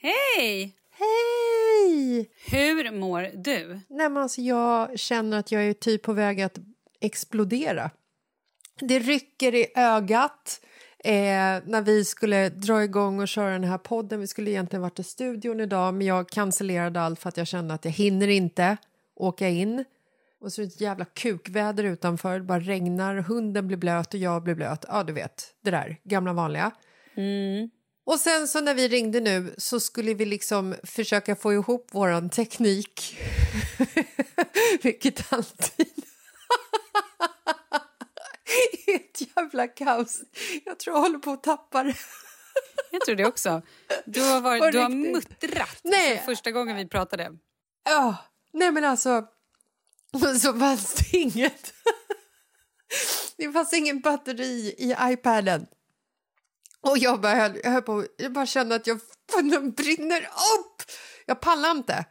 Hej! Hej! Hur mår du? Nej, men alltså, jag känner att jag är typ på väg att explodera. Det rycker i ögat. Eh, när vi skulle dra igång och köra den här podden. Vi skulle egentligen varit i studion idag men jag cancellerade allt för att jag kände att jag hinner inte åka in. Och så är det ett jävla kukväder utanför, det bara regnar, hunden blir blöt och jag blir blöt. Ja, du vet, det där gamla vanliga. Och sen så när vi ringde nu så skulle vi liksom försöka få ihop våran teknik. Vilket alltid är ett jävla kaos. Jag tror jag håller på att tappa det. Jag tror det också. Du har, varit, du har muttrat Nej. för första gången vi pratade. Ja, nej men alltså. Så fanns det inget. Det fanns ingen batteri i iPaden. Och jag bara, höll, jag höll på, jag bara kände att jag brinner upp. Jag pallar inte.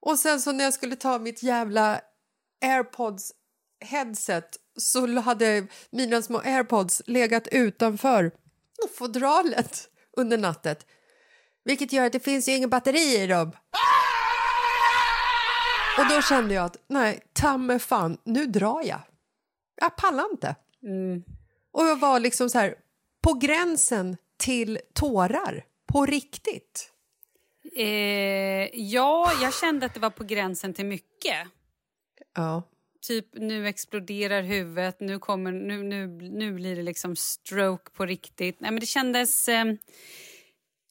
Och sen så när jag skulle ta mitt jävla airpods headset så hade mina små airpods legat utanför fodralet under natten. Vilket gör att det finns ju ingen batteri i dem. Och då kände jag att nej, ta mig fan, nu drar jag. Jag pallar inte. Och jag var liksom så här på gränsen till tårar. På riktigt. Eh, ja, jag kände att det var på gränsen till mycket. Ja. Typ nu exploderar huvudet, nu, kommer, nu, nu, nu blir det liksom stroke på riktigt. Nej, men det kändes... Eh,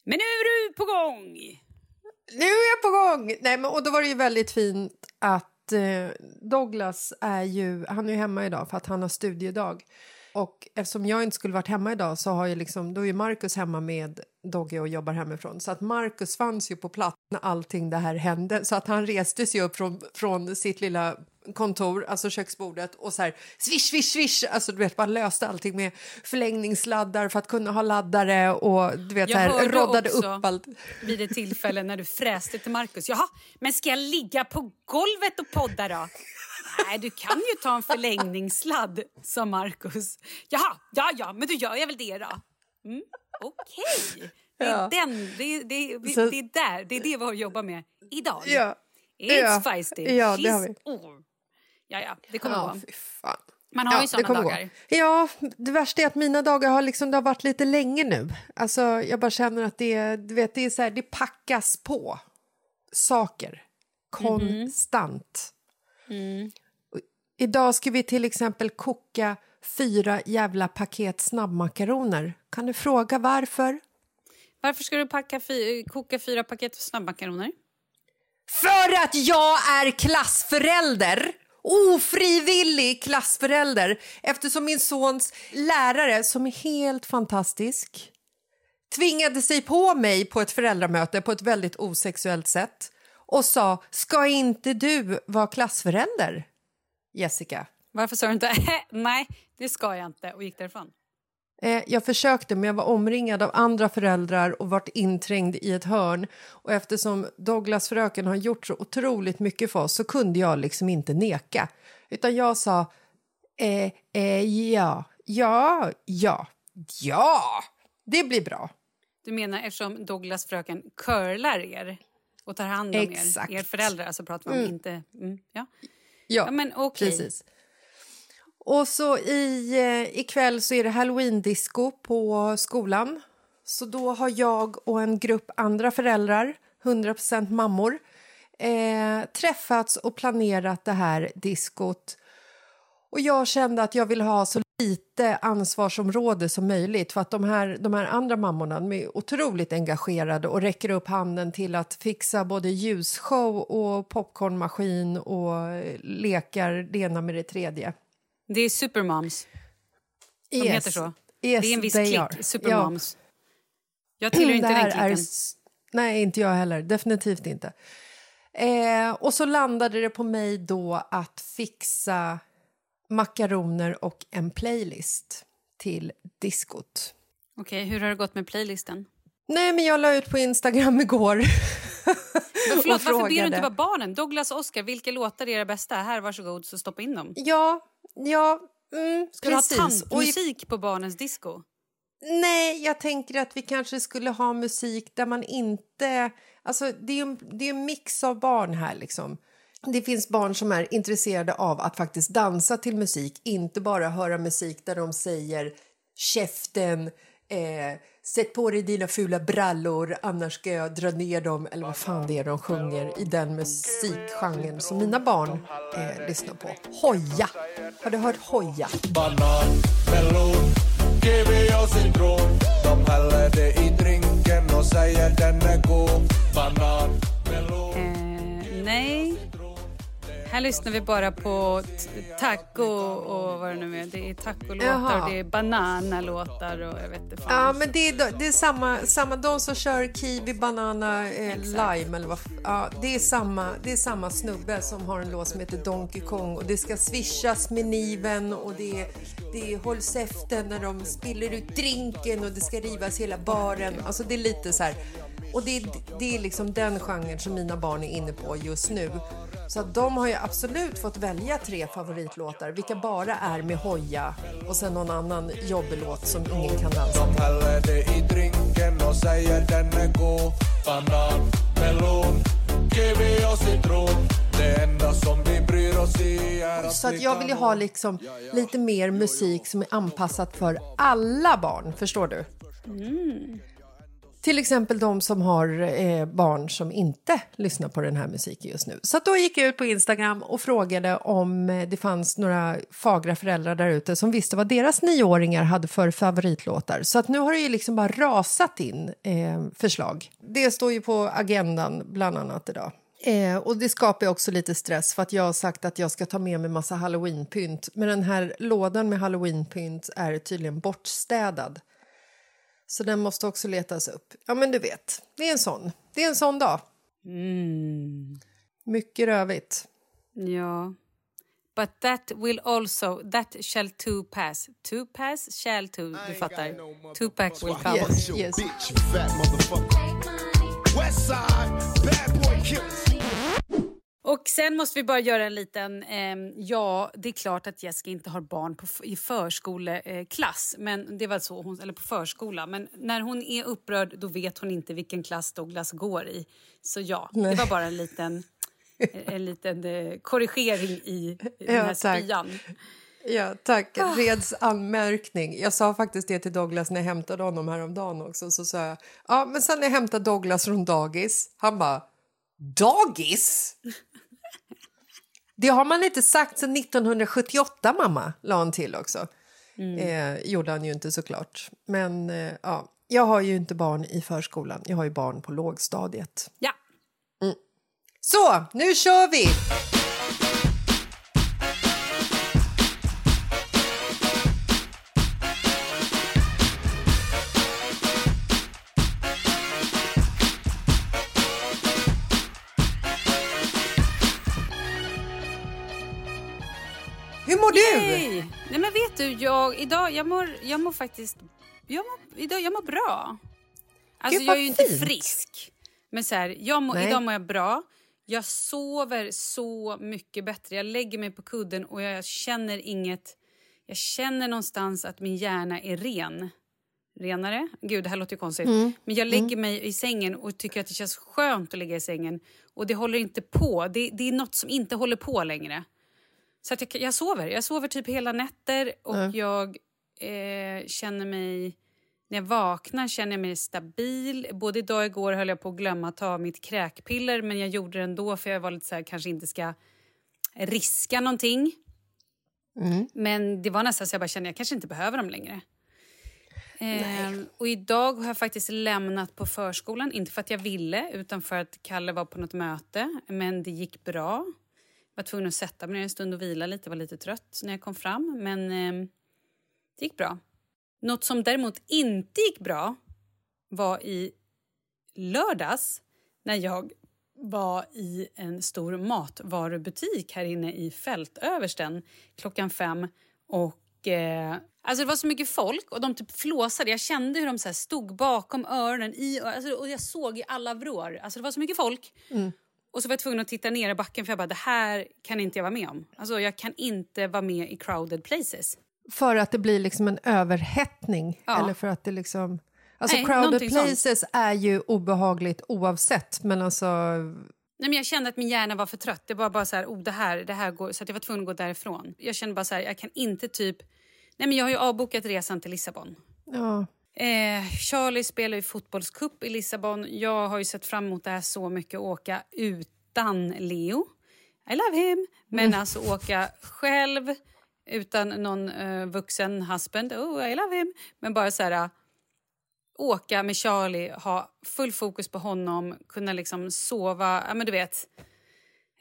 men nu är du på gång! Nu är jag på gång! Nej, men, och då var det ju väldigt fint att eh, Douglas är ju, han är ju hemma idag för att han har studiedag. Och eftersom jag inte skulle varit hemma idag så har ju liksom, då är Marcus hemma med Dogge och jobbar hemifrån. Så att Marcus fanns ju på plats när allting det här hände. Så att han reste sig upp från, från sitt lilla kontor, alltså köksbordet och så här swish, swish, swish. Alltså du vet, bara löste allting med förlängningssladdar för att kunna ha laddare och du vet, Jag här, roddade upp allt. vid ett tillfälle när du fräste till Markus. Jaha, men ska jag ligga på golvet och podda då? Nej, du kan ju ta en förlängningssladd, sa Markus. Jaha, ja, ja, men då gör jag väl det då. Mm, Okej. Det, är Ja. den, det, det, det, Så- det är där, det är det vi har att jobba med idag. Ja. It's Ja. feisty. Ja, det har She's- vi. Oh. Ja, ja, det kommer Ja, gå. Man har ju det såna dagar. Gå. Ja, det värsta är att mina dagar har liksom, det har varit lite länge nu. Alltså, jag bara känner att det, du vet, det, är så här, det packas på saker konstant. Och Idag ska vi till exempel koka fyra jävla paket snabbmakaroner. Kan du fråga varför? Varför ska du packa fy, koka fyra paket snabbmakaroner? För att jag är klassförälder! Ofrivillig klassförälder eftersom min sons lärare, som är helt fantastisk tvingade sig på mig på ett föräldramöte på ett väldigt osexuellt sätt och sa ska inte du vara klassförälder, Jessica? Varför sa du inte nej, det ska jag inte och gick därifrån? Eh, jag försökte, men jag var omringad av andra föräldrar och varit inträngd i ett hörn. Och eftersom Douglas fröken har gjort så otroligt mycket för oss så kunde jag liksom inte neka. Utan jag sa eh, eh, ja, ja, ja, ja, det blir bra. Du menar eftersom Douglas fröken curlar er och tar hand om Exakt. er, er föräldrar, alltså pratar vi om inte... Mm, ja. Ja, ja, men okej. precis. Och så i, eh, ikväll så är det halloween-disco på skolan. Så då har jag och en grupp andra föräldrar, 100% mammor, eh, träffats och planerat det här diskot. Och jag kände att jag ville ha så lite ansvarsområde som möjligt för att de här, de här andra mammorna de är otroligt engagerade och räcker upp handen till att fixa både ljusshow och popcornmaskin och eh, lekar det ena med det tredje. Det är supermoms. De Yes. heter så. Yes, det är en viss klick, are. supermoms. Jag tillhör inte den klicken. är nej, inte jag heller. Definitivt inte. Eh, och så landade det på mig då att fixa makaroner och en playlist till diskot. Okej, hur har det gått med playlisten? Nej, men jag la ut på Instagram igår. Men förlåt, varför ber du inte bara barnen? Douglas och Oscar, vilka låtar är era bästa? Här, varsågod, så stoppa in dem. Ja, ja, mm, Ska du ha precis. Och i- tantmusik på barnens disco? Nej, jag tänker att vi kanske skulle ha musik där man inte... Alltså, det är en, det är en mix av barn här. liksom. Det finns barn som är intresserade av att faktiskt dansa till musik inte bara höra musik där de säger käften, eh, sätt på dig dina fula brallor annars ska jag dra ner dem eller vad fan det är de sjunger i den musikgenren som mina barn eh, lyssnar på. Hoja! Har du hört Hoja? Banan, melon, kiwi och citron De häller det i drinken och säger den är god Banan, melon Eh, nej. Här lyssnar vi bara på taco och vad det nu är. Det är tacolåtar och det är bananalåtar och jag vet inte. Ja, men det är, det är samma, samma, de som kör kiwi, banana, eh, lime eller vad ja, det är samma, det är samma snubbe som har en låt som heter Donkey Kong och det ska swishas med niven och det är, det är håll käften när de spiller ut drinken och det ska rivas hela baren. Alltså det är lite så här och det är, det är liksom den genren som mina barn är inne på just nu. Så att de har ju absolut fått välja tre favoritlåtar, vilka bara är med hoja och sen någon annan jobbelåt som ingen kan dansa De häller det i drinken och säger den är god. Banan, melon, kiwi och citron. Det enda som vi bryr oss i är att Så att jag vill ju ha liksom lite mer musik som är anpassat för alla barn, förstår du? Till exempel de som har eh, barn som inte lyssnar på den här musiken just nu. Så då gick jag ut på Instagram och frågade om eh, det fanns några fagra föräldrar där ute som visste vad deras nioåringar hade för favoritlåtar. Så att nu har det ju liksom bara rasat in eh, förslag. Det står ju på agendan bland annat idag. Eh, och det skapar ju också lite stress för att jag har sagt att jag ska ta med mig massa halloweenpynt. Men den här lådan med halloweenpynt är tydligen bortstädad. Så den måste också letas upp. Ja, men du vet, det är en sån. Det är en sån dag. Mycket rövigt. Ja. But that will also, that shall too pass. Two pass, shall too, du fattar. Tupac will come. Yes, yes. Bitch, Och sen måste vi bara göra en liten... ehm, ja, det är klart att Jessica inte har barn på, i förskoleklass, men det var så hon, eller på förskola. Men när hon är upprörd då vet hon inte vilken klass Douglas går i. Så ja, det var bara en liten, en liten eh, korrigering i den Ja, här tack. spyan. Ja, tack. Reds anmärkning. Jag sa faktiskt det till Douglas när jag hämtade honom häromdagen också. Så sa jag, ja, men sen när jag hämtade Douglas från dagis, han bara, dagis? Det har man inte sagt sedan 1978, mamma, la han till också. Eh, gjorde han ju inte såklart. Men eh, ja, jag har ju inte barn i förskolan, jag har ju barn på lågstadiet. Ja. Så, nu kör vi! Du, jag, idag, jag mår, jag mår faktiskt, jag mår, idag, jag mår bra. Alltså Gud, jag är ju inte fint. frisk. Men så här, jag mår, idag mår jag bra. Jag sover så mycket bättre. Jag lägger mig på kudden och jag känner inget... Jag känner någonstans att min hjärna är ren. Renare? Gud, det här låter ju konstigt. Mm. Men jag lägger mig i sängen och tycker att det känns skönt att ligga i sängen. Och det håller inte på. Det, det är något som inte håller på längre. Så att jag, jag sover. Jag sover typ hela nätter och jag eh, känner mig... När jag vaknar känner jag mig stabil. Både idag och igår höll jag på att glömma att ta mitt kräkpiller men jag gjorde det ändå för jag var lite så här, kanske inte ska riska någonting. Men det var nästan så jag bara kände jag kanske inte behöver dem längre. Eh, och idag har jag faktiskt lämnat på förskolan, inte för att jag ville utan för att Kalle var på något möte. Men det gick bra. Jag var tvungen att sätta mig ner en stund och vila lite, jag var lite trött när jag kom fram. Men eh, det gick bra. Något som däremot inte gick bra var i lördags när jag var i en stor matvarubutik här inne i Fältöversten klockan fem. Och, eh, alltså det var så mycket folk och de typ flåsade. Jag kände hur de så här stod bakom öronen i, alltså, och jag såg i alla vrår. Alltså det var så mycket folk. Mm. Och så var jag tvungen att titta ner i backen för jag bara, det här kan inte jag vara med om. Alltså jag kan inte vara med i crowded places. För att det blir liksom en överhettning? Ja. Eller för att det liksom... Alltså Nej, crowded någonting sånt. places är ju obehagligt oavsett, men alltså... Nej, men jag kände att min hjärna var för trött. Det var bara så här, oh, det här, det här går, så att jag var tvungen att gå därifrån. Jag kände bara så här, jag kan inte typ... Nej, men jag har ju avbokat resan till Lissabon. Ja. Eh, Charlie spelar ju fotbollscup i Lissabon. Jag har ju sett fram emot det här så mycket, att åka utan Leo. I love him. Men alltså åka själv utan någon eh, vuxen husband. Oh, I love him. Men bara så här... åka med Charlie, ha full fokus på honom, kunna liksom sova, ja men du vet.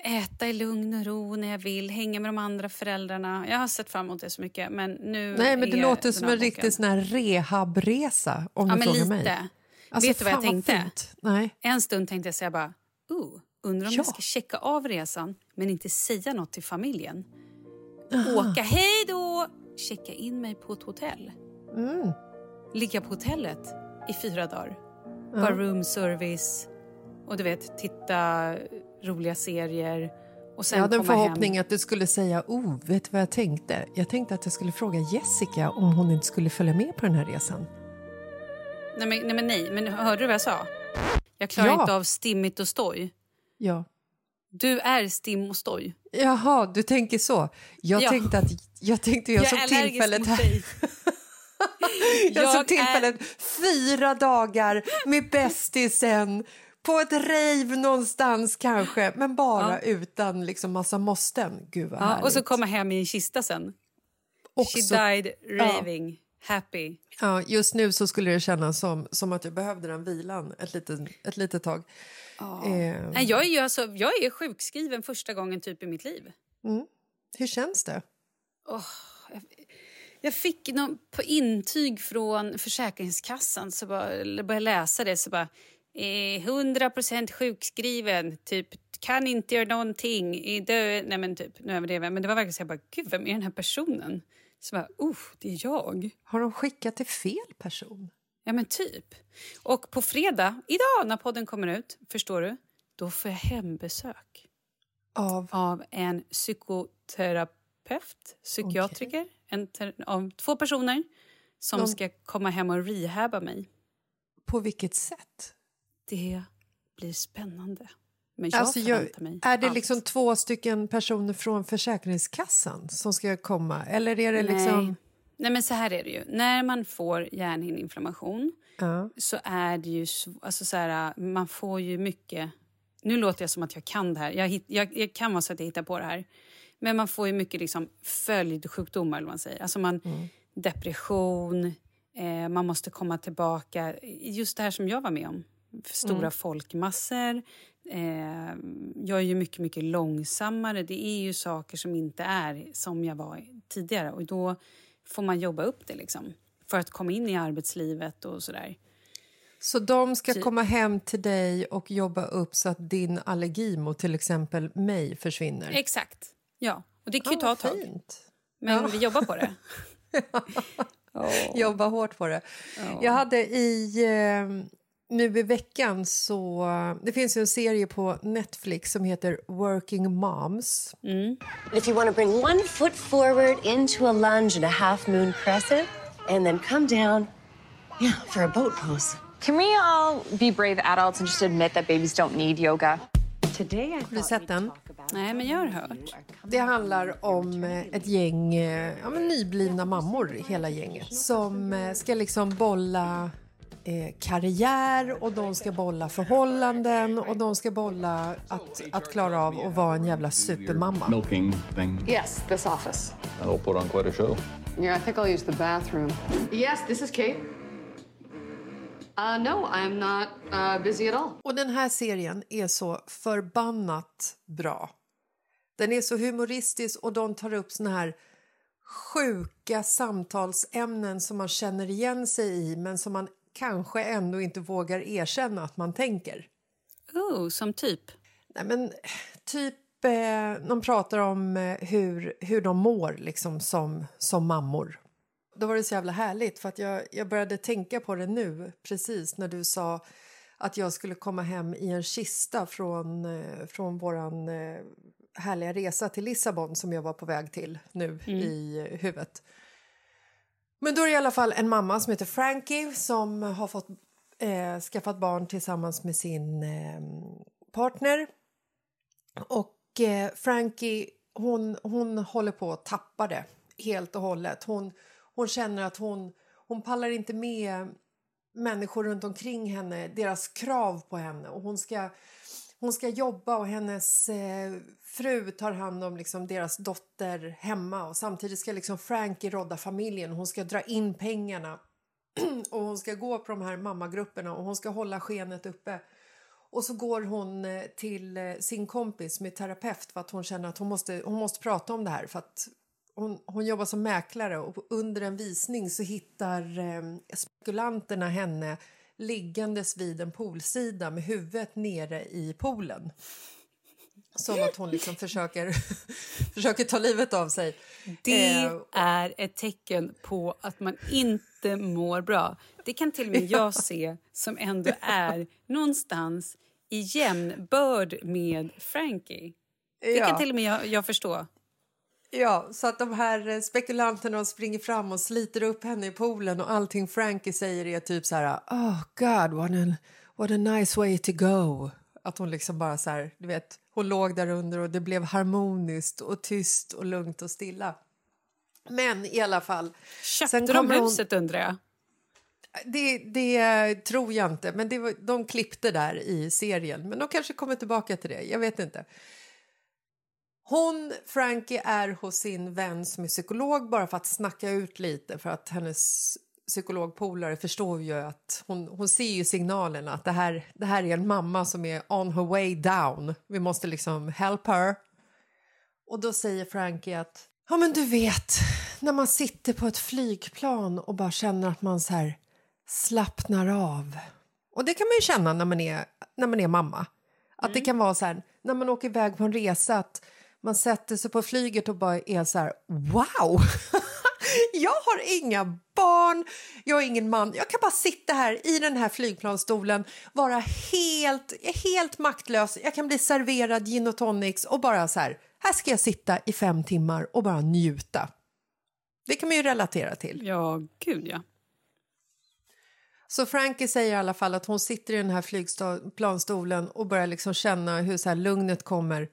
Äta i lugn och ro när jag vill, hänga med de andra föräldrarna. Jag har sett fram emot det så mycket men nu Nej, men det låter som en riktig sån här rehabresa, om Ja du frågar lite. mig. Alltså, Vet du vad jag tänkte? Nej. En stund tänkte jag säga bara, oh, undrar om Ja. jag ska checka av resan men inte säga något till familjen. Åka hej då, checka in mig på ett hotell. Mm. Ligga på hotellet i fyra dagar. Bara room service och du vet, titta roliga serier och sen Jag hade en förhoppning hem. att du skulle säga oh, vet du vad jag tänkte? Jag tänkte att jag skulle fråga Jessica om hon inte skulle följa med på den här resan. Nej men, nej men nej, men hörde du vad jag sa? Jag klarar Ja. inte av stimmigt och stoj. Ja. Du är stim och stoj. Jaha, du tänker så. Jag Ja. tänkte att jag tänkte jag, Jag såg är tillfället här. Jag, Jag såg tillfället fyra dagar med bästisen på ett rave någonstans kanske, men bara utan liksom massa måsten. Gud vad Ja, och så komma hem i en kista sen. Också- She died raving, happy. Ja, just nu så skulle det kännas som, som att jag behövde den vilan ett litet, ett litet tag. Eh, Nej, jag, är ju alltså, jag är sjukskriven första gången typ i mitt liv. hur känns det? Jag fick någon, på intyg från Försäkringskassan, så bara, började läsa det, så bara... Eh, 100% sjukskriven, typ kan inte göra någonting, är död. Nej men typ, nu överdriver jag. Men det var verkligen så jag bara, gud vem är den här personen? Så bara, uh, det är jag. Har de skickat till fel person? Ja men typ. Och på fredag, idag när podden kommer ut, förstår du, då får jag hembesök Av... av en psykoterapeut, psykiatriker, en ter- av två personer som De- ska komma hem och rehabba mig. På vilket sätt? Det blir spännande. Men jag Alltså, jag, mig är det allt. liksom två stycken personer från Försäkringskassan som ska komma? Eller är det liksom... Nej. Nej, men så här är det ju. När man får hjärnhinneinflammation Ja. så är det ju... Alltså så här, man får ju mycket... Nu låter jag som att jag kan det här. Jag, hit- jag, jag kan vara så att jag hittar på det här. Men man får ju mycket liksom följdsjukdomar, eller vad man säger. Alltså man, Depression, eh, man måste komma tillbaka. Just det här som jag var med om. Stora folkmassor. Eh, jag är ju mycket, mycket långsammare. Det är ju saker som inte är som jag var tidigare. Och då får man jobba upp det liksom. För att komma in i arbetslivet och sådär. Så de ska Typ. komma hem till dig och jobba upp så att din allergi mot till exempel mig försvinner? Exakt. Ja, och det kan ju Ah, ta ett tag. Men vi jobbar på det. Jobba hårt på det. Jag hade i... Eh, nu i veckan så... Det finns ju en serie på Netflix som heter Working Moms. If you want to bring one foot forward into a lunge and a half moon crescent, and then come down, yeah, for a boat pose. Can we all be brave adults and just admit that babies don't need yoga? Today I Har du sett den? Nej, men jag har hört. Det handlar om ett gäng ja, men nyblivna mammor, hela gänget som eh, ska liksom bolla eh, karriär och de ska bolla förhållanden och de ska bolla att, att klara av att vara en jävla supermamma. milking thing. Yes, this office. That'll put on quite a show. Yeah, I think I'll use the bathroom. Yes, this is Kate. Uh, no, I'm not uh, busy at all. Och den här serien är så förbannat bra. Den är så humoristisk och de tar upp såna här sjuka samtalsämnen som man känner igen sig i men som man kanske ändå inte vågar erkänna att man tänker. Oh, som typ? Nej, men typ, eh, de pratar om eh, hur, hur de mår liksom som, som mammor. Då var det så jävla härligt för att jag, jag började tänka på det nu precis när du sa att jag skulle komma hem i en kista från, eh, från våran eh, härliga resa till Lissabon som jag var på väg till nu i eh, huvudet. Men då är det i alla fall en mamma som heter Frankie som har fått eh, skaffat barn tillsammans med sin eh, partner. Och eh, Frankie, hon, hon håller på att tappa det helt och hållet. Hon, hon känner att hon, hon pallar inte med människor runt omkring henne, deras krav på henne. Och hon ska, hon ska jobba och hennes eh, fru tar hand om liksom, deras dotter hemma. Och samtidigt ska liksom Frankie rodda familjen. Hon ska dra in pengarna och hon ska gå på de här mammagrupperna och hon ska hålla skenet uppe. Och så går hon eh, till eh, sin kompis som är terapeut för att hon känner att hon måste, hon måste prata om det här för att hon, hon jobbar som mäklare och under en visning så hittar eh, spekulanterna henne liggandes vid en poolsida med huvudet nere i poolen. Som att hon liksom försöker, försöker ta livet av sig. Det Eh, är ett tecken på att man inte mår bra. Det kan till och med jag se som ändå är någonstans i jämnbörd med Frankie. Det kan till och med jag, jag förstå. Ja, så att de här eh, spekulanterna springer fram och sliter upp henne i poolen och allting Frankie säger är typ så här Oh God, what a, what a nice way to go. Att hon liksom bara så här, du vet, hon låg där under och det blev harmoniskt och tyst och lugnt och stilla. Men i alla fall. Köpte sen de kommer hon- huset undrar jag? Det, det tror jag inte, men det var, de klippte där i serien. Men de kanske kommer tillbaka till det, jag vet inte. Hon, Frankie, är hos sin vän som är psykolog bara för att snacka ut lite för att hennes psykologpolare förstår ju att hon, hon ser ju signalerna att det här, det här är en mamma som är on her way down. Vi måste liksom help her. Och då säger Frankie att ja men du vet när man sitter på ett flygplan och bara känner att man så här slappnar av. Och det kan man ju känna när man är, när man är mamma. Att det kan vara så här när man åker iväg på en resa att man sätter sig på flyget och bara är så här wow! jag har inga barn, jag har ingen man. Jag kan bara sitta här i den här flygplansstolen, vara helt, helt maktlös. Jag kan bli serverad gin och tonics och bara så här, här ska jag sitta i fem timmar och bara njuta. Det kan man ju relatera till. Ja, gud ja. Så Frankie säger i alla fall att hon sitter i den här flygplanstolen och börjar liksom känna hur så här lugnet kommer.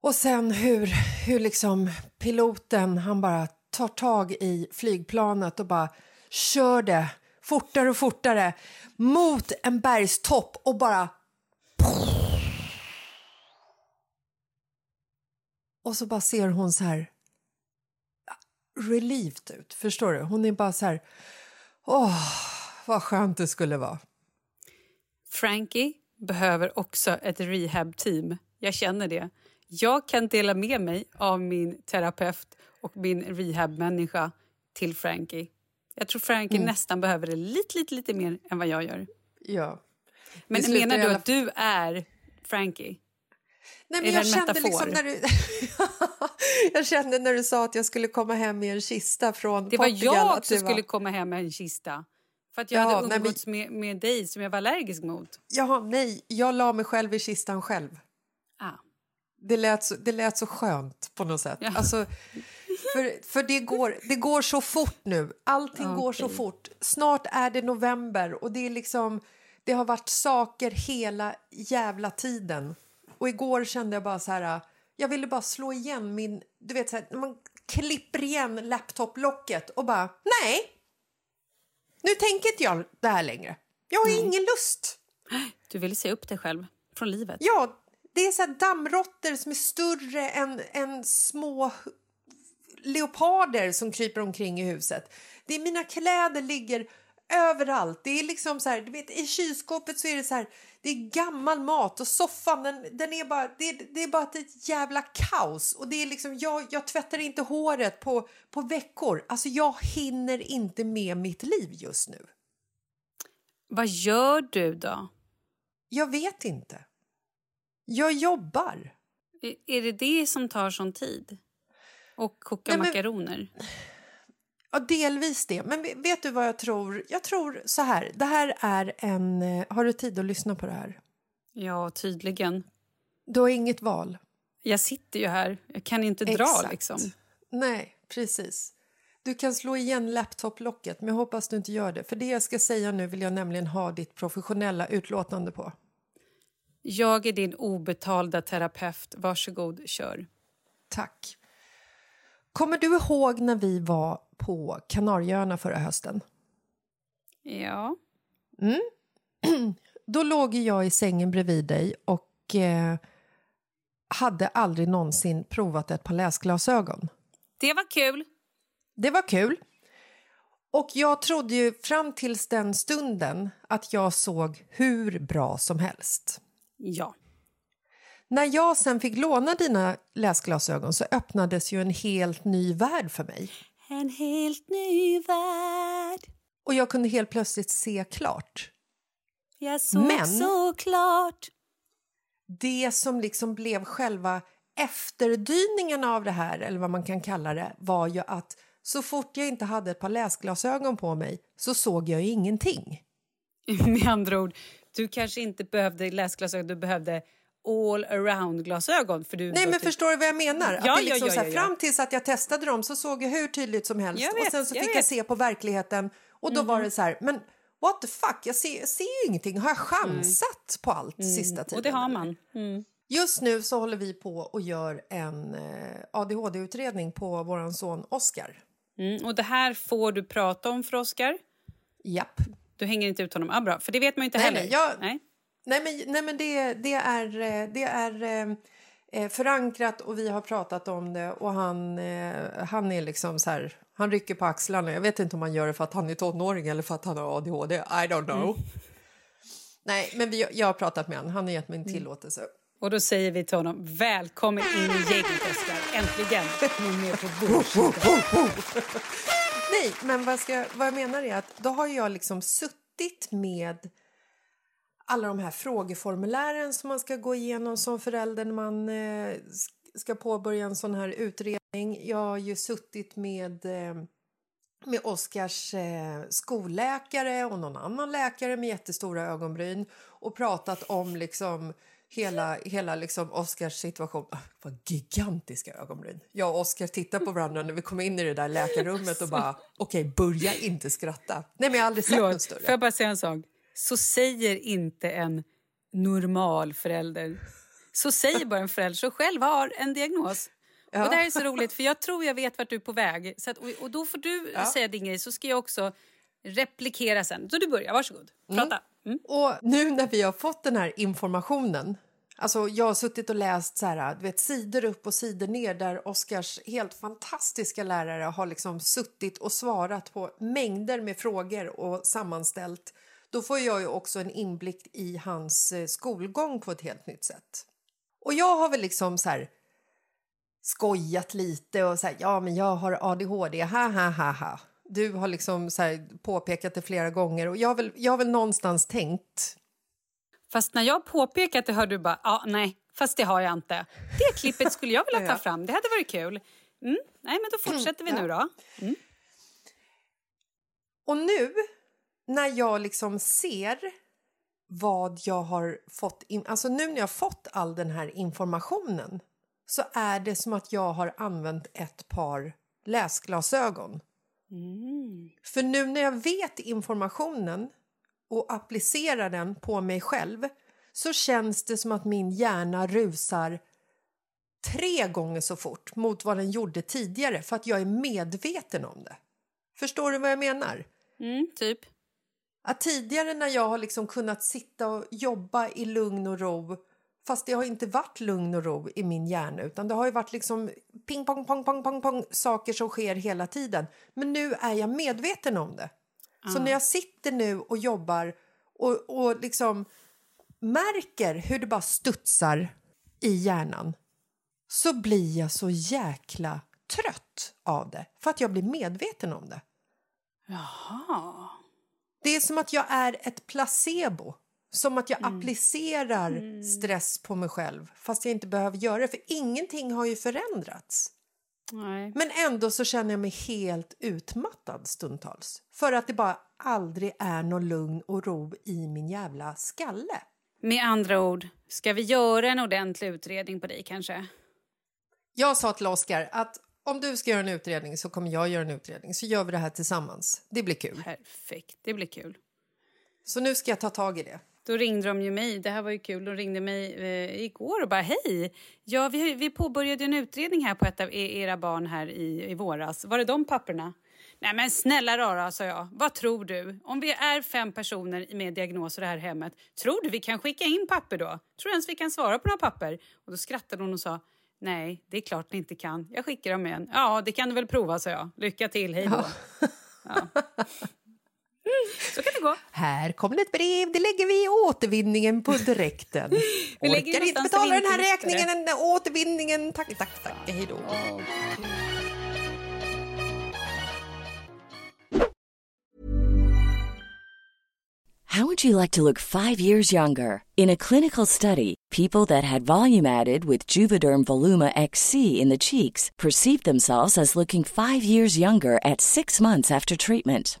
Och sen hur, hur liksom piloten, han bara tar tag i flygplanet och bara kör det fortare och fortare mot en bergstopp och bara... Och så bara ser hon så här relieved ut, förstår du? Hon är bara så här... Åh, vad skönt det skulle vara. Frankie behöver också ett rehab-team. Jag känner det. Jag kan dela med mig av min terapeut och min rehab-människa till Frankie. Jag tror Frankie Mm. nästan behöver det lite, lite, lite mer än vad jag gör. Ja. Men menar du alla att du är Frankie? Nej, men jag kände liksom när du... jag kände när du sa att jag skulle komma hem med en kista från Det var Portugal. jag som var- skulle komma hem med en kista. För att jag Ja, hade nej, men- umgåtts med, med dig som jag var allergisk mot. Jaha, nej, jag la mig själv i kistan själv. Det lät så, det lät så skönt på något sätt. Alltså, för för det, går, det går så fort nu. Allting går så fort. Snart är det november och det är liksom... Det har varit saker hela jävla tiden. Och igår kände jag bara så här... Jag ville bara slå igen min... Du vet så här, man klipper igen laptoplocket och bara... Nej! Nu tänker inte jag det här längre. Jag har ingen lust. Du ville se upp dig själv från livet. Ja, det är så dammråttor som är större än, än små leoparder som kryper omkring i huset. Det är mina kläder ligger överallt. Det är liksom så här, du vet, I kylskåpet så är det så här, det är gammal mat och soffan den, den är bara, det, det är bara ett jävla kaos. Och det är liksom, jag, jag tvättar inte håret på, på veckor. Alltså jag hinner inte med mitt liv just nu. Vad gör du då? Jag vet inte. Jag jobbar. Är- det det som tar sån tid? Och koka Nej, men- makaroner? Ja, delvis det. Men ve- vet du vad jag tror? Jag tror så här. Det här är en... eh, Har du tid att lyssna på det här? Ja, tydligen. Du har inget val. Jag sitter ju här. Jag kan inte dra Exakt. liksom. Nej, precis. Du kan slå igen laptoplocket, men jag hoppas du inte gör det. För det jag ska säga nu vill jag nämligen ha ditt professionella utlåtande på. Jag är din obetalda terapeut. Varsågod, kör. Tack. Kommer du ihåg när vi var på Kanarieöarna förra hösten? Ja. Mm. Då låg jag i sängen bredvid dig och eh, hade aldrig någonsin provat ett par läsglasögon. Det var kul. Det var kul. Och jag trodde ju fram tills den stunden att jag såg hur bra som helst. Ja. När jag sen fick låna dina läsglasögon så öppnades ju en helt ny värld för mig. En helt ny värld. Och jag kunde helt plötsligt se klart. Jag såg Men- så klart. Det som liksom blev själva efterdyningen av det här, eller vad man kan kalla det, var ju att så fort jag inte hade ett par läsglasögon på mig så såg jag ingenting. Med andra ord, du kanske inte behövde läsglasögon, du behövde all around-glasögon. För du Nej, men typ- förstår du vad jag menar? Ja, att det ja, liksom ja, så här, ja, ja. Fram tills att jag testade dem så såg jag hur tydligt som helst. Jag och vet, sen så jag fick jag, vet. se på verkligheten och då var det så här, men what the fuck, jag ser, jag ser ju ingenting. Har jag chansat på allt sista tiden? Och det har man. Mm. Just nu så håller vi på och gör en eh, ADHD-utredning på vår son Oscar. Mm. Och det här får du prata om för Oscar. Japp. Du hänger inte ut honom. Ah, bra, för det vet man ju inte Nej, heller. nej, jag- nej. Nej, men, nej, men det, det är, eh, det är eh, eh, förankrat och vi har pratat om det och han, han är liksom så här, Han rycker på axlarna. Jag vet inte om han gör det för att han är tonåring eller för att han har ADHD. I don't know. Nej, men vi, jag har pratat med honom. Han har gett mig en tillåtelse. Och då säger vi till honom, välkommen in i gänget Oscar. Äntligen är du med på. Nej, men vad, ska, vad jag menar är att då har jag liksom suttit med alla de här frågeformulären som man ska gå igenom som förälder när man eh, ska påbörja en sån här utredning. Jag har ju suttit med eh, med Oskars eh, skolläkare och någon annan läkare med jättestora ögonbryn och pratat om liksom hela, hela liksom Oskars situation. Ah, vad gigantiska ögonbryn. Jag och Oskar tittar på varandra när vi kommer in i det där läkarrummet och bara okej, okay, börja inte skratta. Nej, men jag har aldrig sett något större. Får jag bara säga en sak? Så säger inte en normal förälder. Så säger bara en förälder som själv har en diagnos. Ja. Och det här är så roligt, för jag tror jag vet vart du är på väg. Så att, och, och då får du Ja. säga din grej, så ska jag också replikera sen. Så du börjar, varsågod. Prata. Mm. Mm. Och nu när vi har fått den här informationen Alltså jag har suttit och läst så här, du vet, sidor upp och sidor ner där Oskars helt fantastiska lärare har liksom suttit och svarat på mängder med frågor och sammanställt. Då får jag ju också en inblick i hans eh, skolgång på ett helt nytt sätt. Och jag har väl liksom så här skojat lite och så här, ja men jag har ADHD, ha ha ha ha. Du har liksom så här påpekat det flera gånger och jag har väl, jag har väl någonstans tänkt Fast när jag påpekat det hör du bara, ja nej, fast det har jag inte. Det klippet skulle jag vilja ta fram, det hade varit kul. Mm. Nej men då fortsätter vi nu då. Mm. Och nu när jag liksom ser vad jag har fått in, alltså nu när jag har fått all den här informationen så är det som att jag har använt ett par läsglasögon. För nu när jag vet informationen och applicerar den på mig själv så känns det som att min hjärna rusar tre gånger så fort mot vad den gjorde tidigare för att jag är medveten om det. Förstår du vad jag menar? Mm, typ. Att tidigare när jag har liksom kunnat sitta och jobba i lugn och ro fast det har inte varit lugn och ro i min hjärna utan det har ju varit liksom ping pong pong pong pong pong saker som sker hela tiden. Men nu är jag medveten om det. Så när jag sitter nu och jobbar och, och liksom märker hur det bara studsar i hjärnan så blir jag så jäkla trött av det för att jag blir medveten om det. Jaha. Det är som att jag är ett placebo. Som att jag applicerar stress på mig själv fast jag inte behöver göra det, för ingenting har ju förändrats. Nej. Men ändå så känner jag mig helt utmattad stundtals. För att det bara aldrig är någon lugn och ro i min jävla skalle. Med andra ord, ska vi göra en ordentlig utredning på dig kanske? Jag sa till Oskar att om du ska göra en utredning så kommer jag göra en utredning. Så gör vi det här tillsammans. Det blir kul. Perfekt, det blir kul. Så nu ska jag ta tag i det. Då ringde de ju mig. Det här var ju kul. De ringde mig eh, igår och bara hej. Ja, vi, vi påbörjade en utredning här på ett av e- era barn här i, i våras. Var det de papperna? Nej men snälla rara, sa jag. Vad tror du? Om vi är fem personer med diagnoser i det här hemmet, tror du vi kan skicka in papper då? Tror du ens vi kan svara på några papper? Och då skrattade hon och sa, nej, det är klart ni inte kan. Jag skickar dem igen. Ja, det kan du väl prova, sa jag. Lycka till, hej då. Ja. Så kan det gå. Här kommer ett brev, det lägger vi i återvinningen på direkten. Vi lägger Orkar inte betala den här räkningen, den där återvinningen. Tack, tack, tack. Hej då. How would you like to look five years younger? In a clinical study, people that had volume added with Juvederm Voluma XC in the cheeks perceived themselves as looking five years younger at six months after treatment.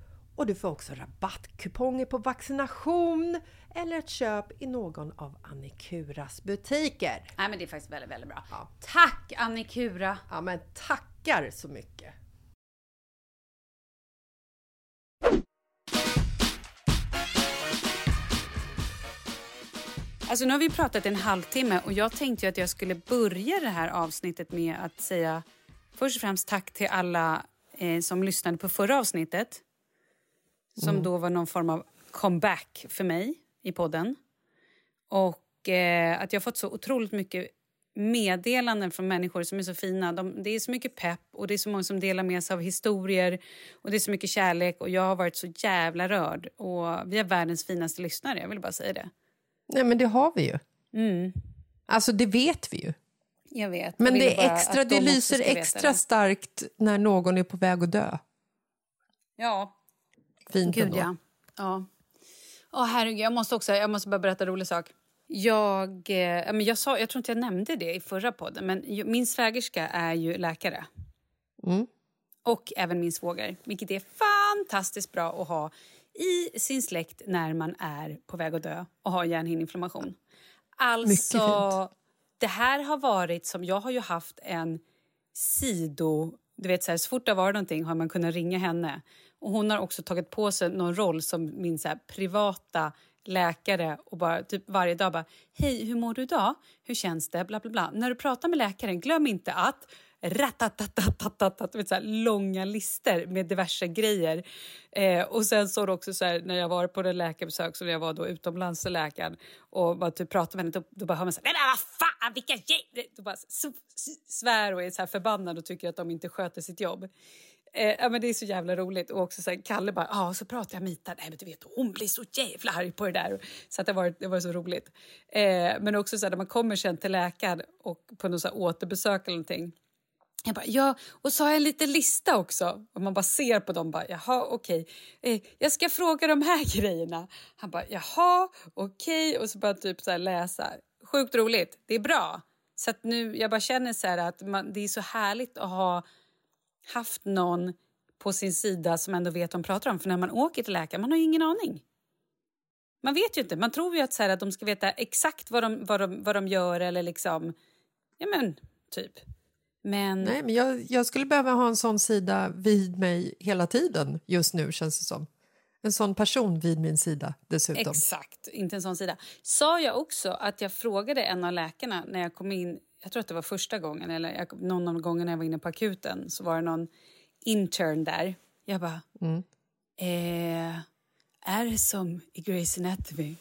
och du får också rabattkuponger på vaccination eller ett köp i någon av Annikuras butiker. Nej men det är faktiskt väldigt, väldigt bra. Tack Annikura! Ja men tackar så mycket! Alltså nu har vi pratat en halvtimme och jag tänkte att jag skulle börja det här avsnittet med att säga först och främst tack till alla eh, som lyssnade på förra avsnittet. Som Mm. då var någon form av comeback för mig i podden. Och eh, att jag har fått så otroligt mycket meddelanden från människor som är så fina. De, det är så mycket pepp och det är så många som delar med sig av historier och det är så mycket kärlek och jag har varit så jävla rörd och vi har världens finaste lyssnare, jag vill bara säga det. Nej, men det har vi ju. Mm. Alltså, det vet vi ju. Jag vet. Men Jag det, är extra, det de också lyser extra det. starkt när någon är på väg att dö. Ja. Fint Gud, ändå. ja. ja. Åh, herregud, jag måste också jag måste bara berätta en rolig sak. Jag, eh, jag, sa, jag tror inte jag nämnde det i förra podden, men min svägerska är ju läkare. Mm. Och även min svåger, vilket är fantastiskt bra att ha i sin släkt när man är på väg att dö och har hjärnhinneinflammation. Alltså, det här har varit som... Jag har ju haft en sido... Du vet, så, här, så fort det har varit någonting har man kunnat ringa henne. Och Hon har också tagit på sig någon roll som min så här, privata läkare och bara typ varje dag bara Hej, hur mår du idag? Hur känns det? Bla, bla, bla. När du pratar med läkaren, glöm inte att ratatatatatatat, vet, så här, långa lister med diverse grejer. Eh, och sen så det också så här, när jag var på det läkarbesök som jag var då utomlands till läkaren och bara typ pratade med henne, då, då bara hör man så här, nej men vad fan, vilka! Då bara svär och är så här förbannad och tycker att de inte sköter sitt jobb. Eh, ja, men det är så jävla roligt. Och också så här, Kalle bara, ja, så pratar jag med Ita. Nej, men du vet, hon blir så jävla arg på det där. Så att det, var, det var så roligt. Eh, men också så här, när man kommer sen till läkaren och på något så här återbesök eller någonting. Jag bara, ja, och så har jag en liten lista också. Och man bara ser på dem bara, jaha, okej. Eh, jag ska fråga de här grejerna. Han bara, jaha, okej. Och så bara typ så här läsa. Sjukt roligt. Det är bra. Så att nu, jag bara känner så här att man, det är så härligt att ha haft någon på sin sida som ändå vet vad de pratar om. För när man åker till läkaren, man har ju ingen aning. Man vet ju inte. Man tror ju att, så här, att de ska veta exakt vad de, vad de, vad de gör eller liksom... Ja, men typ. Men... Nej, men jag, jag skulle behöva ha en sån sida vid mig hela tiden just nu, känns det som. En sån person vid min sida dessutom. Exakt, inte en sån sida. Sa jag också att jag frågade en av läkarna när jag kom in, jag tror att det var första gången eller jag, någon av gångerna jag var inne på akuten så var det någon intern där. Jag bara, Mm. eh, är det som i Grey's Anatomy?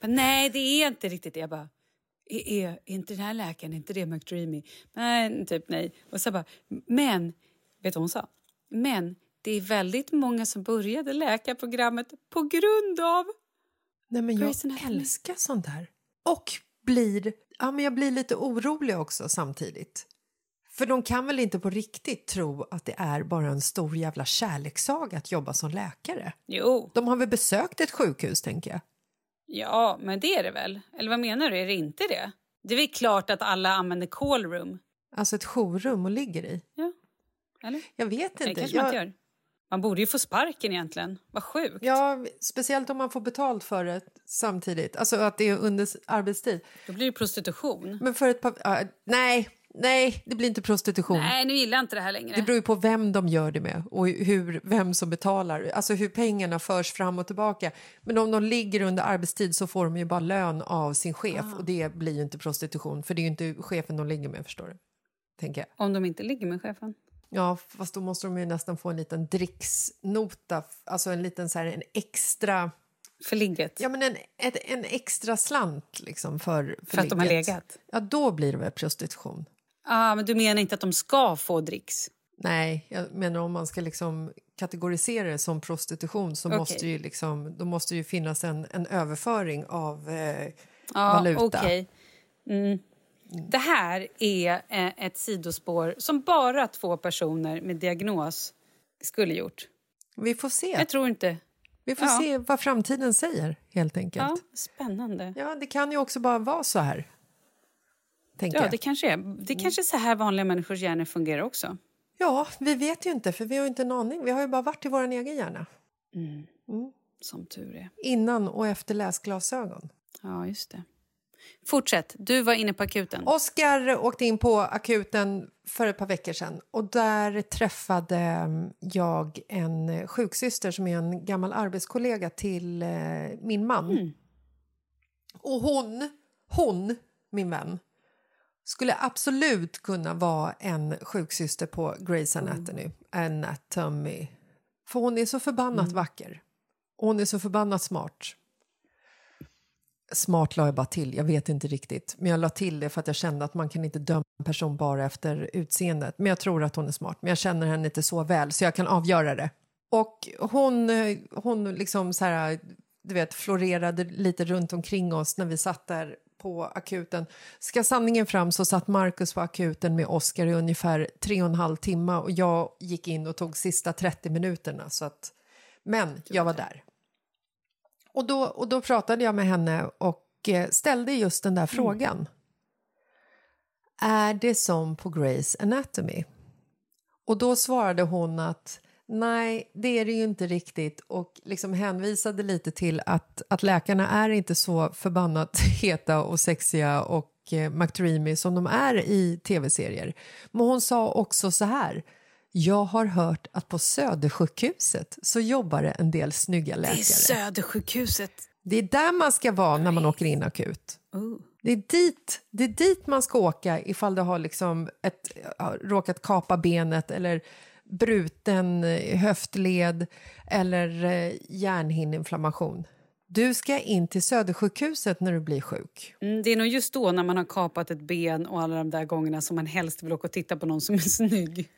Men, nej, det är inte riktigt det. Jag bara, är, är, är inte den här läkaren, är inte det McDreamy? Nej, typ nej. Och så bara, men, vet du vad hon sa? Men det är väldigt många som började läkarprogrammet på grund av Nej, men jag älskar sånt där. Och blir, ja, men jag blir lite orolig också samtidigt. För de kan väl inte på riktigt tro att det är bara en stor jävla kärlekssaga att jobba som läkare? Jo. De har väl besökt ett sjukhus, tänker jag. Ja, men det är det väl? Eller vad menar du? Är det inte det? Det är väl klart att alla använder callroom? Alltså ett jourrum och ligger i. Ja. Eller? Jag vet Det inte. kanske man inte gör. Man borde ju få sparken egentligen. Vad sjukt. Ja, speciellt om man får betalt för det samtidigt. Alltså att det är under arbetstid. Då blir det prostitution. Men för ett par... ja, nej, nej, det blir inte prostitution. Nej, nu gillar jag inte det här längre. Det beror ju på vem de gör det med och hur, vem som betalar, alltså hur pengarna förs fram och tillbaka. Men om de ligger under arbetstid så får de ju bara lön av sin chef Ah. och det blir ju inte prostitution för det är ju inte chefen de ligger med, förstår du? Tänker jag. Om de inte ligger med chefen? Ja, fast då måste de ju nästan få en liten dricksnota, alltså en liten så här, en extra... För ligget? Ja, men en, ett, en extra slant liksom för, för, För att de har ligget. legat? Ja, då blir det väl prostitution. Ah, men du menar inte att de ska få dricks? Nej, jag menar om man ska liksom kategorisera det som prostitution så Okej. måste ju liksom, då måste ju finnas en, en överföring av eh, Ja, valuta. okej. Mm. Det här är eh, ett sidospår som bara två personer med diagnos skulle gjort. Vi får se. Jag tror inte... Vi får Ja. se vad framtiden säger, helt enkelt. Ja, spännande. Ja, det kan ju också bara vara så här. Tänker Ja, jag. det kanske är. Det kanske är så här vanliga människors hjärnor fungerar också. Ja, vi vet ju inte, för vi har inte en aning. Vi har ju bara varit i vår egen hjärna. Mm. Mm. Som tur är. Innan och efter läsglasögon. Ja, just det. Fortsätt. Du var inne på akuten. Oskar åkte in på akuten för ett par veckor sedan och där träffade mm, jag en sjuksyster som är en gammal arbetskollega till eh, min man. Mm. Och hon, hon, min vän, skulle absolut kunna vara en sjuksyster på Grey's Anatomy. Anatomy. För hon är så förbannat vacker. Och hon är så förbannat smart. Smart la jag bara till, jag vet inte riktigt. Men jag la till det för att jag kände att man kan inte döma en person bara efter utseendet. Men jag tror att hon är smart, men jag känner henne inte så väl så jag kan avgöra det. Och hon, hon liksom så här, du vet, florerade lite runt omkring oss när vi satt där på akuten. Ska sanningen fram så satt Marcus på akuten med Oscar i ungefär tre och en halv timme och jag gick in och tog sista 30 minuterna. Så att, men jag var där. Och då, och då pratade jag med henne och eh, ställde just den där frågan. Är det som på Grey's Anatomy? Och då svarade hon att nej, det är det ju inte riktigt och liksom hänvisade lite till att, att läkarna är inte så förbannat heta och sexiga och eh, McDreamy som de är i tv-serier. Men hon sa också så här jag har hört att på Södersjukhuset så jobbar det en del snygga läkare. Det är Södersjukhuset. Det är där man ska vara när man åker in akut. Det, är dit, det är dit man ska åka ifall du har liksom ett, har råkat kapa benet eller bruten eh, höftled eller eh, hjärnhinneinflammation. Du ska in till Södersjukhuset när du blir sjuk. Mm, det är nog just då när man har kapat ett ben och alla de där gångerna som man helst vill åka och titta på någon som är snygg.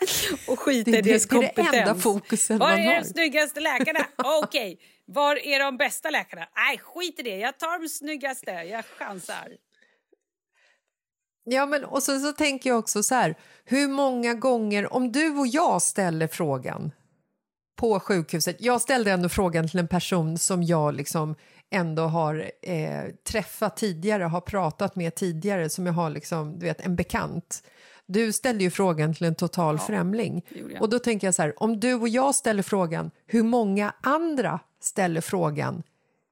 och skita Det- i deras det är det kompetens. enda fokusen Var är de snyggaste läkarna? Okej. Var är de bästa läkarna? Nej, skit i det. Jag tar de snyggaste. Jag chansar. Ja, men och så, så tänker jag också så här, hur många gånger, om du och jag ställer frågan på sjukhuset, jag ställde ändå frågan till en person som jag liksom ändå har eh, träffat tidigare, har pratat med tidigare, som jag har liksom, du vet, en bekant. Du ställde ju frågan till en total främling. gjorde jag. Och då tänker jag så här, om du och jag ställer frågan, hur många andra ställer frågan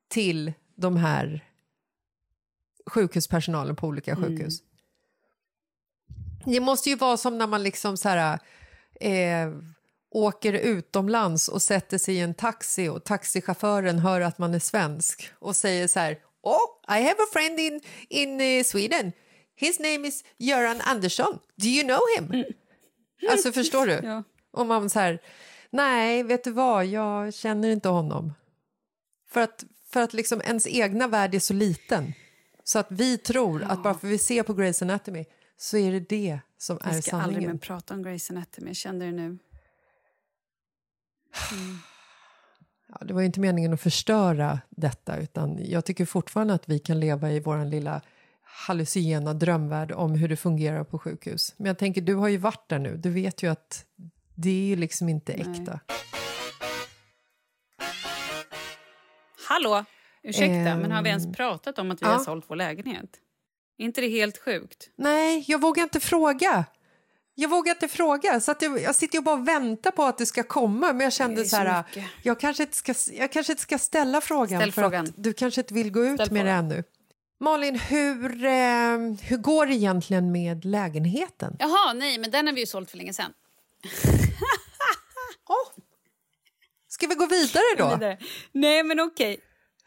till de här sjukhuspersonalen på olika sjukhus? Det måste ju vara som när man liksom så här, eh, åker utomlands och sätter sig i en taxi och taxichauffören hör att man är svensk och säger så här Oh, I have a friend in, in eh, Sweden. His name is Göran Andersson. Do you know him? Alltså förstår du? Ja. Om man så här, nej, vet du vad, jag känner inte honom. För att, för att liksom ens egna värld är så liten. Så att vi tror att bara för vi ser på Grey's Anatomy så är det det som är Jag ska aldrig mer sanningen. prata om Grey's Anatomy. Jag kände det nu. Ja, det var inte meningen att förstöra detta utan jag tycker fortfarande att vi kan leva i vår lilla hallucinogena drömvärld om hur det fungerar på sjukhus. Men jag tänker, du har ju varit där nu. Du vet ju att det är liksom inte äkta. Hallå! Ursäkta, men har vi ens Ehm, pratat om att vi ja. har sålt vår lägenhet? Är inte det helt sjukt? Nej, jag vågar inte fråga. Jag vågar inte fråga. Så att jag, jag sitter ju bara och väntar på att det ska komma. Men jag kände Det så så här, mycket. jag kanske, inte ska, jag kanske inte ska ställa frågan. Ställ för frågan. Att du kanske inte vill gå ut Ställ med det frågan. ännu. Malin, hur, eh, hur går det egentligen med lägenheten? Jaha, nej, men den har vi ju sålt för länge sedan. Ska vi gå vidare då? Vidare. Nej, men okej.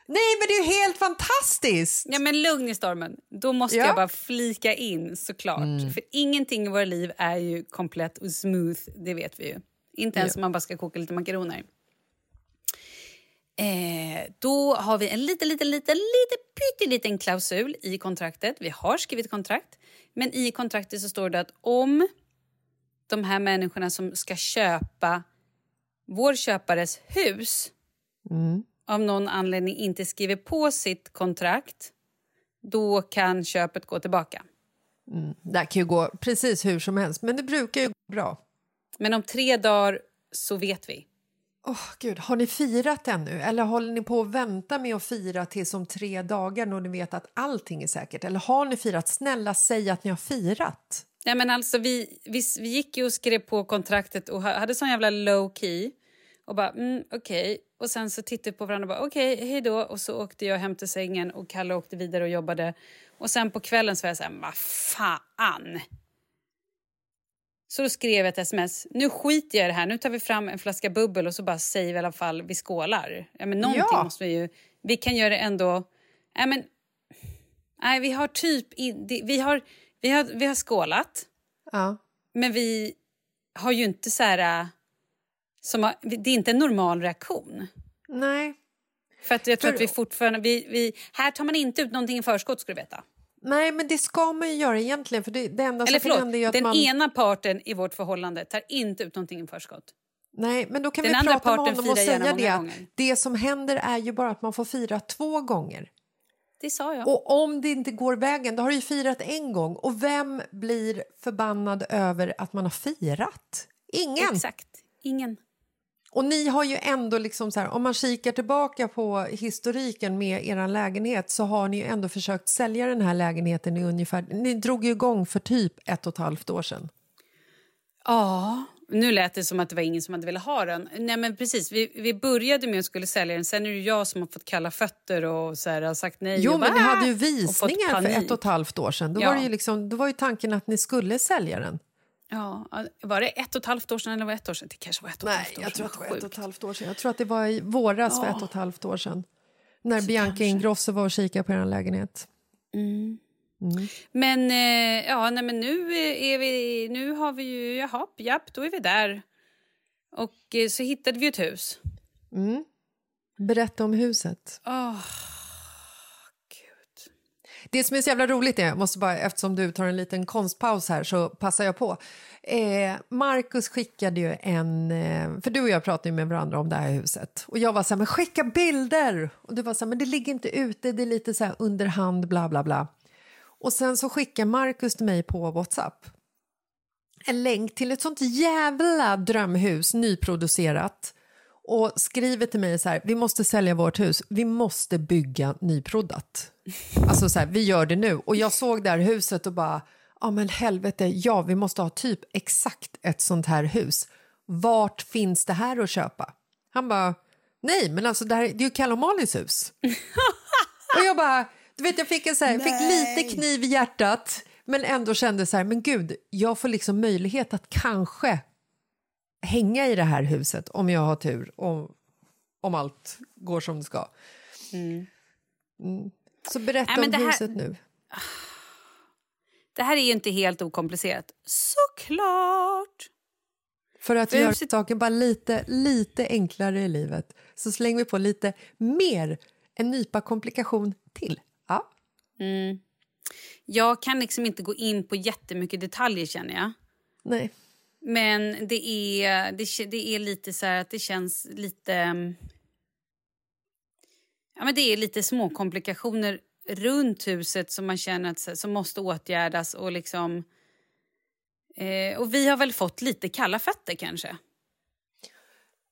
Nej, men det är ju helt fantastiskt! Ja, men lugn i stormen. Då måste Ja. jag bara flika in såklart. Mm. För ingenting i våra liv är ju komplett och smooth, det vet vi ju. Inte ens om man bara ska koka lite makaroner. Eh, då har vi en liten, liten, liten, liten, pytteliten klausul i kontraktet. Vi har skrivit kontrakt, men i kontraktet så står det att om de här människorna som ska köpa vår köpares hus Mm. av någon anledning inte skriver på sitt kontrakt då kan köpet gå tillbaka. Mm. Det kan ju gå precis hur som helst, men det brukar ju gå bra. Men om tre dagar så vet vi. Oh, Gud, har ni firat ännu? Eller håller ni på att vänta med att fira tills om tre dagar när ni vet att allting är säkert? Eller har ni firat? Snälla, säg att ni har firat. Ja, men alltså, vi, vi, vi gick ju och skrev på kontraktet och hade sån jävla low key. Och bara, mm, okej. Och sen så tittade vi på varandra och bara, okej, okay, hej då. Och så åkte jag hem till sängen och Kalle åkte vidare och jobbade. Och sen på kvällen så var jag så här, vad fan. Så då skrev jag ett sms. Nu skiter jag i det här. Nu tar vi fram en flaska bubbel och så bara säger vi i alla fall vi skålar. Ja, men någonting Ja. måste vi ju... Vi kan göra det ändå... Nej, men... Nej, vi har typ... Vi, har, vi, har, vi har skålat. Ja. Men vi har ju inte så här... Som det är inte en normal reaktion. Nej. För att jag tror För- att vi fortfarande... Vi, vi, här tar man inte ut någonting i förskott, ska du veta. Nej, men det ska man ju göra egentligen. För det, det enda Eller som hända är förlåt, att den man... ena parten i vårt förhållande tar inte ut någonting i förskott. Nej, men då kan Den vi prata med honom och säga det. gånger. Det som händer är ju bara att man får fira två gånger. Det sa jag. Och om det inte går vägen, då har du ju firat en gång. Och vem blir förbannad över att man har firat? Ingen! Exakt. Ingen. Och ni har ju ändå, liksom så här, om man kikar tillbaka på historiken med er lägenhet så har ni ju ändå försökt sälja den här lägenheten i ungefär... Ni drog ju igång för typ ett och ett halvt år sedan. Ja, nu lät det som att det var ingen som hade velat ha den. Nej men precis, vi, vi började med att skulle sälja den. Sen är det jag som har fått kalla fötter och så här, har sagt nej. Jo, och men bara, ni hade ju visningar för ett och ett halvt år sedan. Då, Ja. var ju liksom, då var ju tanken att ni skulle sälja den. Ja, var det ett och ett halvt år sedan eller var det ett år sedan? Det kanske var ett och ett halvt år jag sedan. tror att det var ett och ett halvt år sedan. Jag tror att det var i våras för Ja. ett och ett halvt år sedan. När Bianca Ingrosso var och kikade på er lägenhet. Mm. Mm. Men, eh, ja, nej, men nu, är vi, nu har vi ju... Jaha, japp, då är vi där. Och eh, så hittade vi ett hus. Mm. Berätta om huset. Åh, det som är så jävla roligt är, måste bara, eftersom du tar en liten konstpaus här så passar jag på. Eh, Marcus skickade ju en, eh, för du och jag pratade ju med varandra om det här huset. Och jag var så här, men skicka bilder! Och du var så här, men det ligger inte ute, det är lite så här under hand, bla bla bla. Och sen så skickar Marcus till mig på Whatsapp en länk till ett sånt jävla drömhus, nyproducerat och skriver till mig så här, vi måste sälja vårt hus, vi måste bygga nyproddat. Alltså så här, vi gör det nu. Och jag såg det här huset och bara, ja men helvete, ja vi måste ha typ exakt ett sånt här hus. Vart finns det här att köpa? Han bara, nej men alltså det, här, det är ju Kalle och Malins hus. och jag bara, du vet jag fick, en så här, fick lite kniv i hjärtat men ändå kände så här, men gud, jag får liksom möjlighet att kanske hänga i det här huset om jag har tur, om, om allt går som det ska. Mm. Så berätta Nej, om här- huset nu. Det här är ju inte helt okomplicerat. Såklart! För att För göra huset- saken bara lite, lite enklare i livet så slänger vi på lite mer, en nypa komplikation till. Ja. Mm. Jag kan liksom inte gå in på jättemycket detaljer känner jag. Nej. Men det är, det, det är lite så här att det känns lite... Ja, men det är lite små komplikationer runt huset som man känner att, som måste åtgärdas. Och, liksom, eh, och vi har väl fått lite kalla fötter kanske.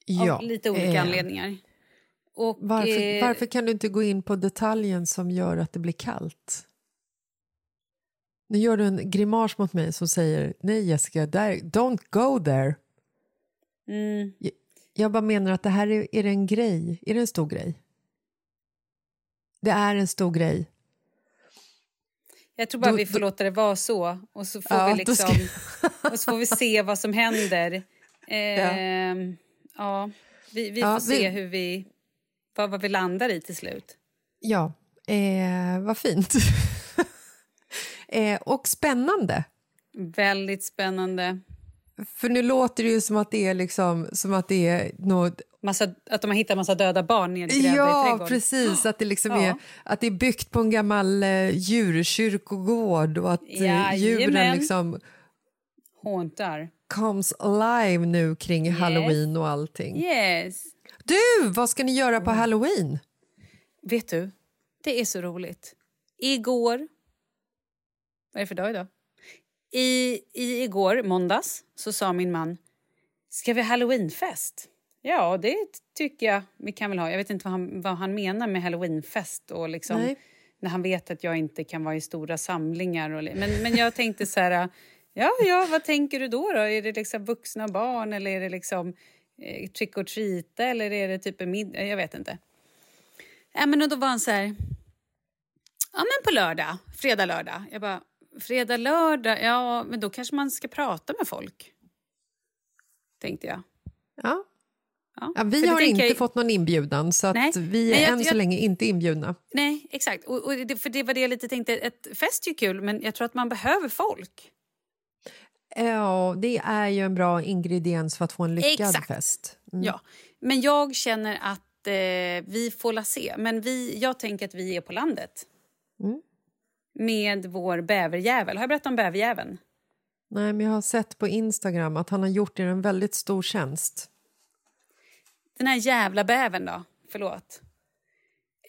ja. Av lite olika eh, anledningar. Och, Varför, eh, varför kan du inte gå in på detaljen som gör att det blir kallt? Nu gör du en grimas mot mig som säger nej Jessica, där, don't go there. Mm. Jag, jag bara menar att det här är, är det en grej. Är det en stor grej? Det är en stor grej. Jag tror bara Då- vi får då- låta det vara så. Och så får, Ja, vi, liksom, ska- och så får vi se vad som händer. Ehm, ja. Vi, vi Ja, får se vi- hur vi, vad, vad vi landar i till slut. Ja, eh, vad fint. eh, och spännande. Väldigt spännande. För nu låter det ju som att det är liksom, som att det är något Massa, att de har hittat massa döda barn nedgrävda i Ja, trädgården. precis. Att det, liksom Ja. är, att det är byggt på en gammal eh, djurkyrkogård och att eh, Jajamän. djuren liksom Håntar. comes alive nu kring halloween och allting. Yes. Du, vad ska ni göra på halloween? Vet du, det är så roligt. Igår... Vad är det för dag idag? I, i igår, måndags, så sa min man ska vi ha halloweenfest? Ja, det tycker jag vi kan väl ha. Jag vet inte vad han, vad han menar med halloweenfest. Och liksom, Nej. när han vet att jag inte kan vara i stora samlingar. Och, men, men jag tänkte så här... Ja, ja, vad tänker du då? då? Är det liksom vuxna barn eller är det liksom eh, trick or treat eller är det typ en middag? Jag vet inte. Ja, men och då var han så här... Ja, men på lördag. Fredag, lördag. Jag bara, fredag, lördag? Ja, men då kanske man ska prata med folk. Tänkte jag. Ja. Ja, Ja, vi har inte jag- fått någon inbjudan så att Nej, vi är men jag- än så jag- länge inte inbjudna. Nej, exakt. Och, och det, för det var det jag lite tänkte. Ett fest är ju kul, men jag tror att man behöver folk. Ja, det är ju en bra ingrediens för att få en lyckad Exakt. fest. Mm. Ja. Men jag känner att att eh, vi får la se. Men vi, jag tänker att vi är på landet. Mm. Med vår bäverjävel. Har jag berättat om bäverjäveln? Nej, men jag har sett på Instagram att han har gjort er en väldigt stor tjänst. Den här jävla bävern då? Förlåt.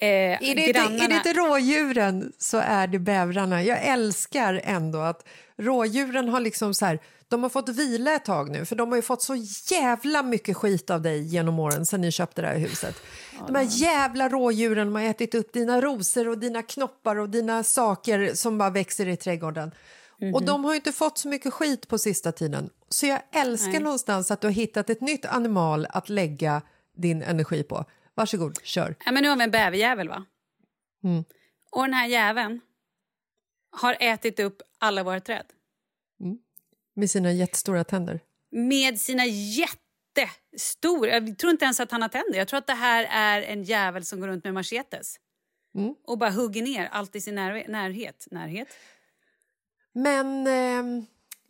Eh, Är det, inte, grannarna... är det inte rådjuren så är det bävrarna. Jag älskar ändå att rådjuren har liksom så här, de har fått vila ett tag nu för de har ju fått så jävla mycket skit av dig genom åren sen ni köpte det här huset. De här jävla rådjuren har ätit upp dina rosor och dina knoppar och dina saker som bara växer i trädgården. Och de har ju inte fått så mycket skit på sista tiden. Så jag älskar Nej. någonstans att du har hittat ett nytt animal att lägga din energi på. Varsågod, kör. Ja, men nu har vi en bäverjävel, va? Mm. Och den här jäveln har ätit upp alla våra träd. Med sina jättestora tänder. Med sina jättestora... Jag tror inte ens att han har tänder. Jag tror att det här är en jävel som går runt med machetes. Mm. Och bara hugger ner allt i sin när närhet. Närhet? Men eh,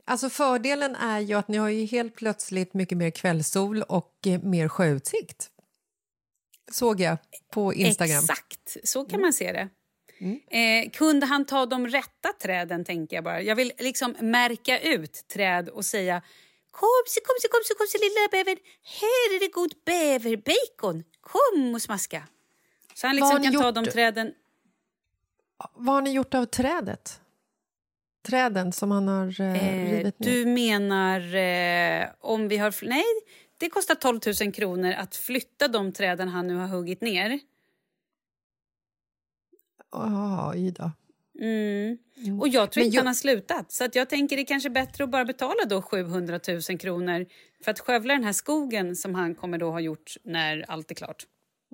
alltså fördelen är ju att ni har ju helt plötsligt mycket mer kvällssol och eh, mer sjöutsikt. Såg jag på Instagram. Exakt, så kan man se det. Eh, kunde han ta de rätta träden, tänker jag bara. Jag vill liksom märka ut träd och säga Komse, komse, komse, komse lilla bävern. Här är det god bäverbacon. Kom och smaska. Så han liksom kan ta gjort? de träden. Vad har ni gjort av trädet? Träden som han har eh, Eh, rivit ner? du menar eh, om vi har... Nej, det kostar 12 000 kronor att flytta de träden han nu har huggit ner. Oj då. Mm. Och jag tror Men inte jag- han har slutat. Så att jag tänker det är kanske bättre att bara betala då 700 000 kronor för att skövla den här skogen som han kommer då ha gjort när allt är klart.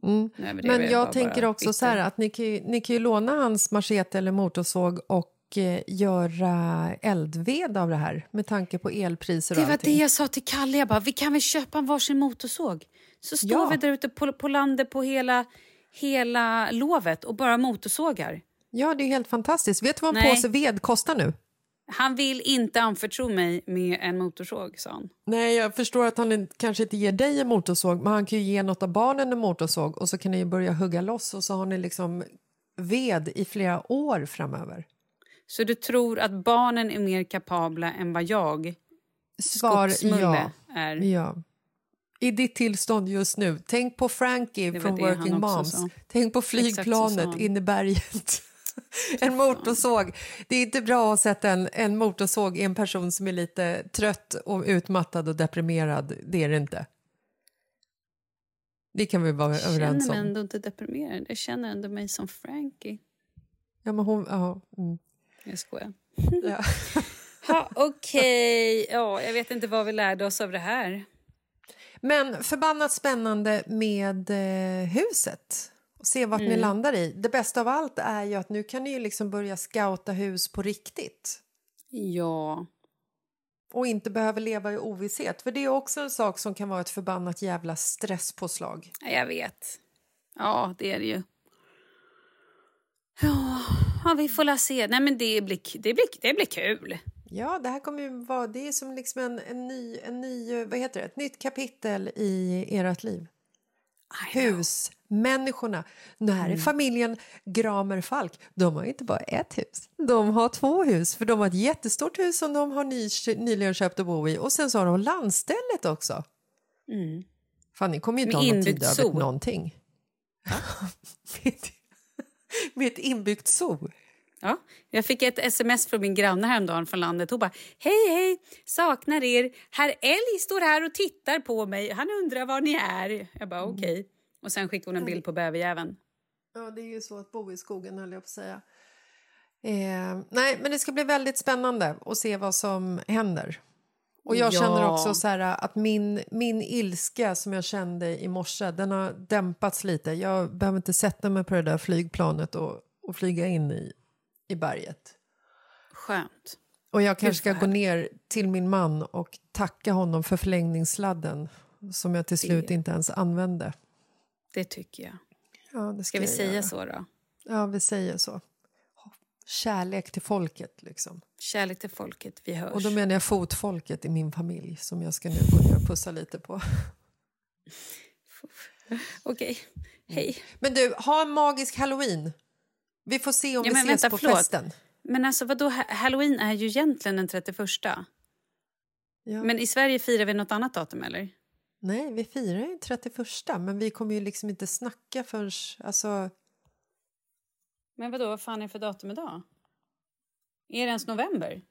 Mm. Nu överdriver Men jag tänker också så här att ni kan, ju, ni kan ju låna hans machete eller motorsåg och eh, göra eldved av det här med tanke på elpriser och Det var allting. det jag sa till Kalle. Jag bara, vi kan väl köpa en varsin motorsåg? Så står Ja. vi där ute på, på landet på hela, hela lovet och bara motorsågar. Ja, det är helt fantastiskt. Vet du vad en Nej. påse ved kostar nu? Han vill inte anförtro mig med en motorsåg, sa han. Nej, jag förstår att han kanske inte ger dig en motorsåg, men han kan ju ge något av barnen en motorsåg och så kan ni börja hugga loss och så har ni liksom ved i flera år framöver. Så du tror att barnen är mer kapabla än vad jag, Svar ja. är? ja. I ditt tillstånd just nu, tänk på Frankie från Working Moms. sa. Tänk på flygplanet in i berget. en motorsåg. Det är inte bra att sätta en, en motorsåg i en person som är lite trött och utmattad och deprimerad. Det är det inte. Det kan vi vara Jag överens känner mig om. ändå inte deprimerad. Jag känner ändå mig som Frankie. Ja, men hon, ja, mm. Jag skojar. Ja. Ha, Okej, ja, jag vet inte vad vi lärde oss av det här. Men förbannat spännande med eh, huset och se vart ni Mm. landar i. Det bästa av allt är ju att nu kan ni liksom börja scouta hus på riktigt Ja. och inte behöver leva i ovisshet. För det är också en sak som kan vara ett förbannat jävla stresspåslag. Ja, Jag vet. Ja, det är det ju. Ja vi får la se. Nej, men det blir, det blir, det blir kul. Ja, det här kommer ju vara, det är som liksom en, en, ny, en ny, vad heter det, ett nytt kapitel i ert liv. Hus, människorna. Den här är familjen Gramer Falk. De har inte bara ett hus, de har två hus. För de har ett jättestort hus som de har ny, nyligen köpt att bo i och sen så har de landstället också. Mm. Fan, ni kommer ju inte Med ha någon tid över någonting. med, med ett inbyggt zoo. Ja, jag fick ett sms från min granne häromdagen från landet. Hon bara, hej hej, saknar er. Herr Älg står här och tittar på mig. Han undrar var ni är. Jag bara, okej. Och sen skickade hon en bild på bäverjäveln. Ja, det är ju så att bo i skogen höll jag på att säga. Eh, nej, men det ska bli väldigt spännande att se vad som händer. Och jag Ja. känner också så här att min, min ilska som jag kände i morse, den har dämpats lite. Jag behöver inte sätta mig på det där flygplanet och, och flyga in i, i berget. Skönt. Och jag kanske ska gå ner till min man och tacka honom för förlängningssladden som jag till slut Det- inte ens använde. Det tycker jag. Ja, det Ska vi jag säga göra. så då? Ja, vi säger så. Kärlek till folket, liksom. Kärlek till folket, vi hörs. Och då menar jag fotfolket i min familj som jag ska nu gå ner och pussa lite på. Okej, hej. Men du, ha en magisk halloween. Vi får se om Ja, vi ses vänta, på förlåt. festen. Men alltså vadå, Ha- halloween är ju egentligen den 31. Ja. Men i Sverige firar vi något annat datum eller? Nej, vi firar ju 31 men vi kommer ju liksom inte snacka förrän... Alltså, Men vadå, vad fan är det för datum idag? Är det ens november?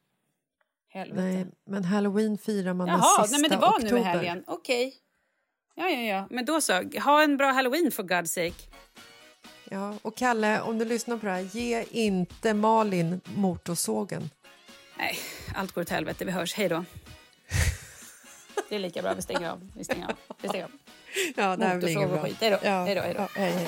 Helvete. nej, men halloween firar man den Jaha, sista nej, men det var oktober. nu i helgen. Okej. Ja, ja, ja. Men då så. Ha en bra halloween for God's sake. Ja, och Kalle, om du lyssnar på det här, ge inte Malin motorsågen. Nej, allt går åt helvete. Vi hörs. Hej då. Det är lika bra. Vi stänger av. Vi stänger av. Vi stänger av. Ja, Motorsåg och bra. skit. Hej då. Ja, Hej då, hej då. ja, hej, hej.